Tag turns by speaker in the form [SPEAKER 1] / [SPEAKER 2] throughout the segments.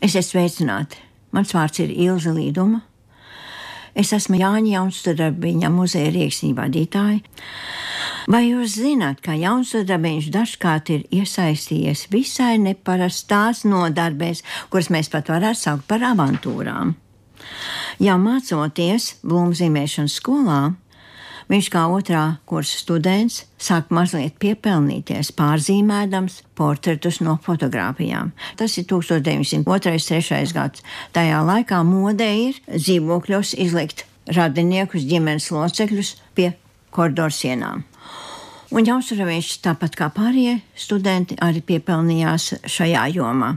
[SPEAKER 1] Es esmu sveicināta. Mans vārds ir Ilza Līduma. Es esmu Jāņa Jaunsudrabiņa muzeja rīksņu vadītāja. Vai jūs zināt, ka Jaunsudrabiņš dažkārt ir iesaistījies visai neparastās nodarbēs, kuras mēs pat varētu saukt par avantūrām? Jau mācoties blūmzīmēšanas skolā, Viņš kā otrā kursa students sāk mazliet piepelnīties, pārzīmēdams portretus no fotografijām. Tas ir 1902-3 gads. Tajā laikā modē ir dzīvokļos izlikt radiniekus, ģimenes locekļus pie koridoru sienām. Un Jaunsuravīčs, tāpat kā pārējie studenti, arī piepelnījās šajā jomā.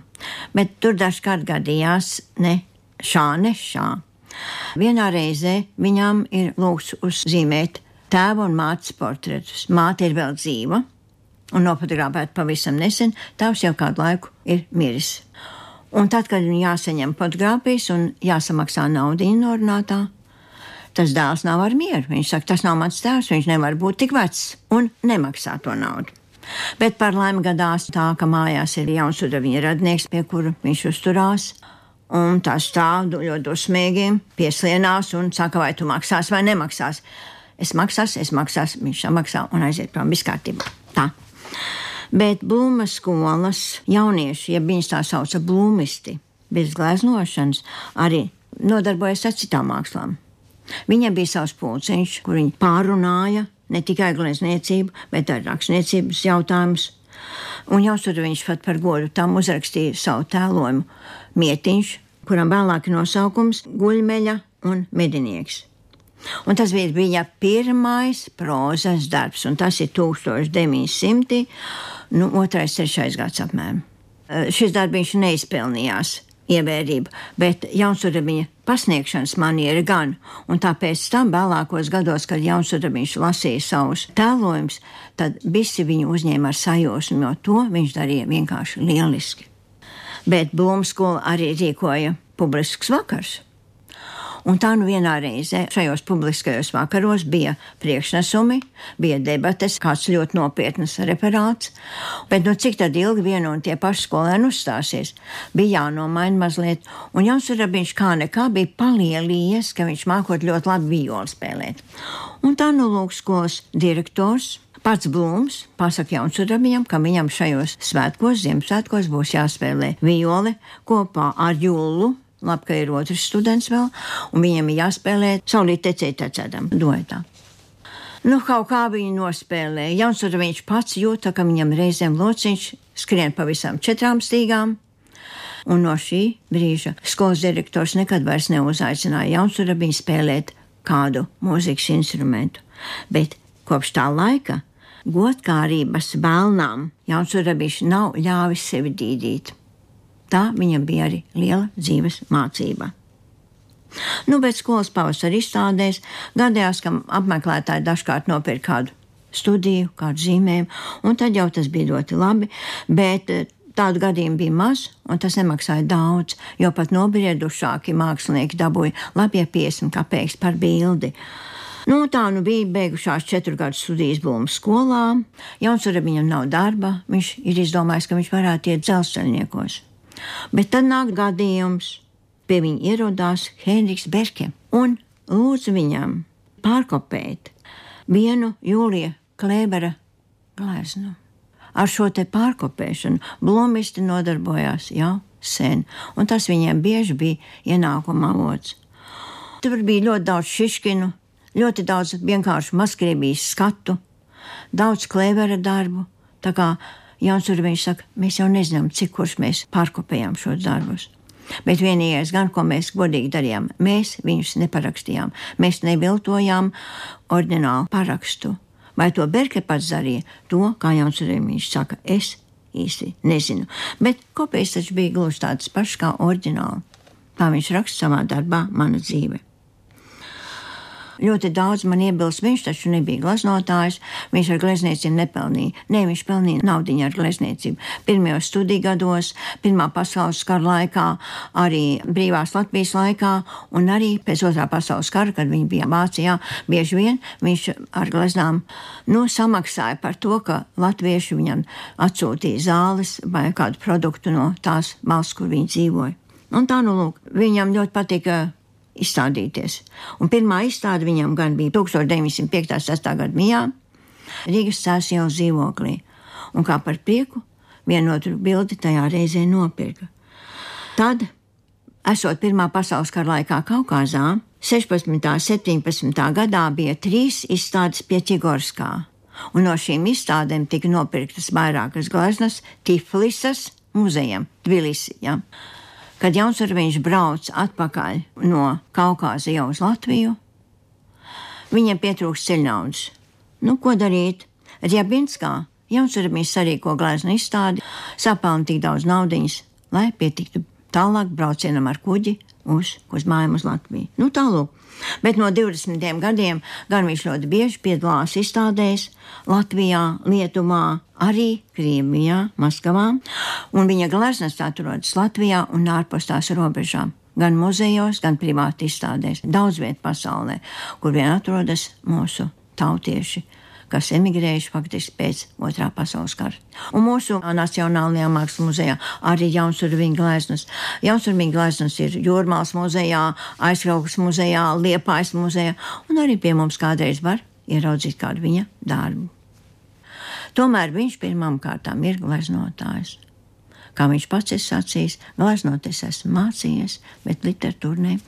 [SPEAKER 1] Bet tur dažkārt gadījās ne šā, ne šā. Vienā reizē viņām ir lūgts uzzīmēt tēva un mātes portretus. Māte ir vēl dzīva un nofotografēta pavisam nesen, tēvs jau kādu laiku ir miris. Un tad, kad viņam jāsaņem fotografijas un jāsamaksā nauda norunātā, tas dēls nav ar mieru. Viņš saka, tas nav mans tēvs, viņš nevar būt tik vecs un nemaksā to naudu. Bet par laimi gadās tā, ka mājās ir jauns viņa radnieks, pie kura viņš uzturās. Un tas stāv ļoti dusmīgi, pieslienās un saka, vai tu maksās vai nemaksās es maksāšu, es maksāšu, viņš samaksā un aiziet prom viss kārtībā. Tā. Bet blūmas skolas jaunieši, ja viņas tā sauca blūmisti, bez gleznošanas, arī nodarbojas ar citām mākslām. Viņiem bija savs pulciņš, kur viņi pārunāja ne tikai glezniecību, bet arī rakstniecības jautājumus. Un jau tur viņš pat par godu tam uzrakstīja savu tēlojumu mietiņš, kuram vēlāk ir nosaukums Guļmeļa un Medinieks. Un tas bija viņa pirmais prozas darbs, un tas ir 1900, nu, otrais, trešais gads apmēram. Šis darbs neizpelnījās ievērību, bet Jaunsudabiņa pasniegšanas maniera gan, un tāpēc tam vēlākos gados, kad Jaunsudabiņš lasīja savus tēlojumus, tad visi viņu uzņēma ar sajūsmu, jo to viņš darīja vienkārši lieliski. Bet Blūmskola arī rīkoja publisks vakars. Un tā nu vienā reizē šajos publiskajos vakaros bija priekšnesumi, bija debates, kāds ļoti nopietnas referāts, bet nu cik tad ilgi vienu un tie paši skolēni uzstāsies, bija jānomaina mazliet, un Jauns Rabiņš kā nekā bija palielījies, ka viņš mākot ļoti labi violi spēlēt. Un tā nu lūk skolas direktors, Pats Blūms pasaka Jaunsudrabiņam, ka viņam šajos svētkos, Ziemassvētkos būs jāspēlē viole kopā ar Jūlu, Labi, ka ir otrs students vēl, un viņam ir jāspēlē saulīt tecēt tecēdam duetā. Nu, kaut kā viņi nospēlēja. Jaunsur viņš pats jūta, ka viņam reizēm lociņš skrien pa visām četrām stīgām, un no šī brīža skolas direktors nekad vairs neuzaicināja Jaunsurabīnu spēlēt kādu mūzikas instrumentu, bet kopš tā laika godkārības vēlnām Jaunsurabīns nav ļāvis sevi dīdīt. Tā viņam bija arī liela dzīves mācība. Nu, bet skolas pavasara izstādēs gadījās, ka apmeklētāji dažkārt nopirka kādu studiju, kādu zīmējumu, un tad jau tas bija ļoti labi. Bet eh, tādu gadījumu bija maz, un tas nemaksāja daudz, jo pat nobriedušāki mākslinieki dabūja labie 50 kapeiks par bildi. Nu, tā nu bija beigušās četru gadu studijas Blūmas skolā. Jauns viņam nav darba, viņš ir izdomājis, ka viņš varētu iet dzelzceļniekos. Bet tad nāk gadījums. Pie viņa ierodās Henriks Berke un lūdza viņam pārkopēt vienu Jūlija Klēbera gleznu. Ar šo te pārkopēšanu blomisti nodarbojās jau sen, un tas viņiem bieži bija ienākuma avots. Tur bija ļoti daudz šiškinu, ļoti daudz vienkāršu maskriebijas skatu, daudz klēvera darbu, tā kā Jauns Urbiņš saka, mēs jau nezinām, cik kurš mēs pārkopējām šos darbus. Bet vienīgais, gan, ko mēs godīgi darījām, mēs viņus neparakstījām. Mēs neviltojām ordinālu parakstu. Vai to Berke pats darīja, to, kā Jauns Urbiņš saka, es īsti nezinu. Bet kopijas taču bija gluži tādas pašas kā ordināli. Tā viņš raksta savā darbā, mana dzīve. Ļoti daudz man iebilst, viņš taču nebija glaznotājs, viņš ar glezniecību nepelnīja. Nē, viņš pelnīja naudu ar glezniecību. Pirmajos studiju gados, Pirmā pasaules kara laikā, arī brīvās Latvijas laikā, un arī pēc otrā pasaules kara, kad viņi bija Vācijā, bieži vien viņš ar gleznām nu, samaksāja par to, ka latvieši viņam atsūtīja zāles vai kādu produktu no tās valsts, kur viņi dzīvoja. Un tā nu lūk, viņam ļoti patika izstādīties. Un pirmā izstāde viņam gan bija 1905. gada mijā Rīgas sāsījās dzīvoklī, un kā par prieku vienotru bildi tajā reizē nopirka. Tad, esot Pirmā pasaules kara laikā Kaukazā, 16. un 17. gadā bija trīs izstādes pie Čigorskā, un no šīm izstādēm tika nopirktas vairākas gleznas Tiflisas muzejam, Tbilisi. Ja? Kad Jaunsurviņš brauc atpakaļ no Kaukāza jau uz Latviju, viņam pietrūks ceļnaudas. Nu, ko darīt? Riebinskā Jaunsurviņš sarīko gleznu izstādi, sapelna tik daudz naudiņas, lai pietiktu tālāk braucienam ar kuģi uz, uz mājām uz Latviju. Nu, tālāk. Bet no 20 gadiem gan viņš ļoti bieži piedalās izstādēs Latvijā, Lietuvā, arī Krievijā, Maskavā, un viņa gleznas atrodas Latvijā un ārpus tās robežām. Gan muzejos, gan privāti izstādēs, daudz vietā pasaulē, kur vien atrodas mūsu tautieši kas emigrējuši faktiski pēc otrā pasaules kara. Un mūsu Nacionālajā mākslas muzejā arī Jaunsurviņa gleznas. Jaunsurviņa gleznas ir Jūrmāls muzejā, Aizkraukas muzejā, Liepājas muzejā, un arī pie mums kādreiz var ieraudzīt kādu viņa darbu. Tomēr viņš pirmām kārtām ir gleznotājs. Kā viņš pats ir sacījis, gleznot es esmu mācījies, bet literatūru ne.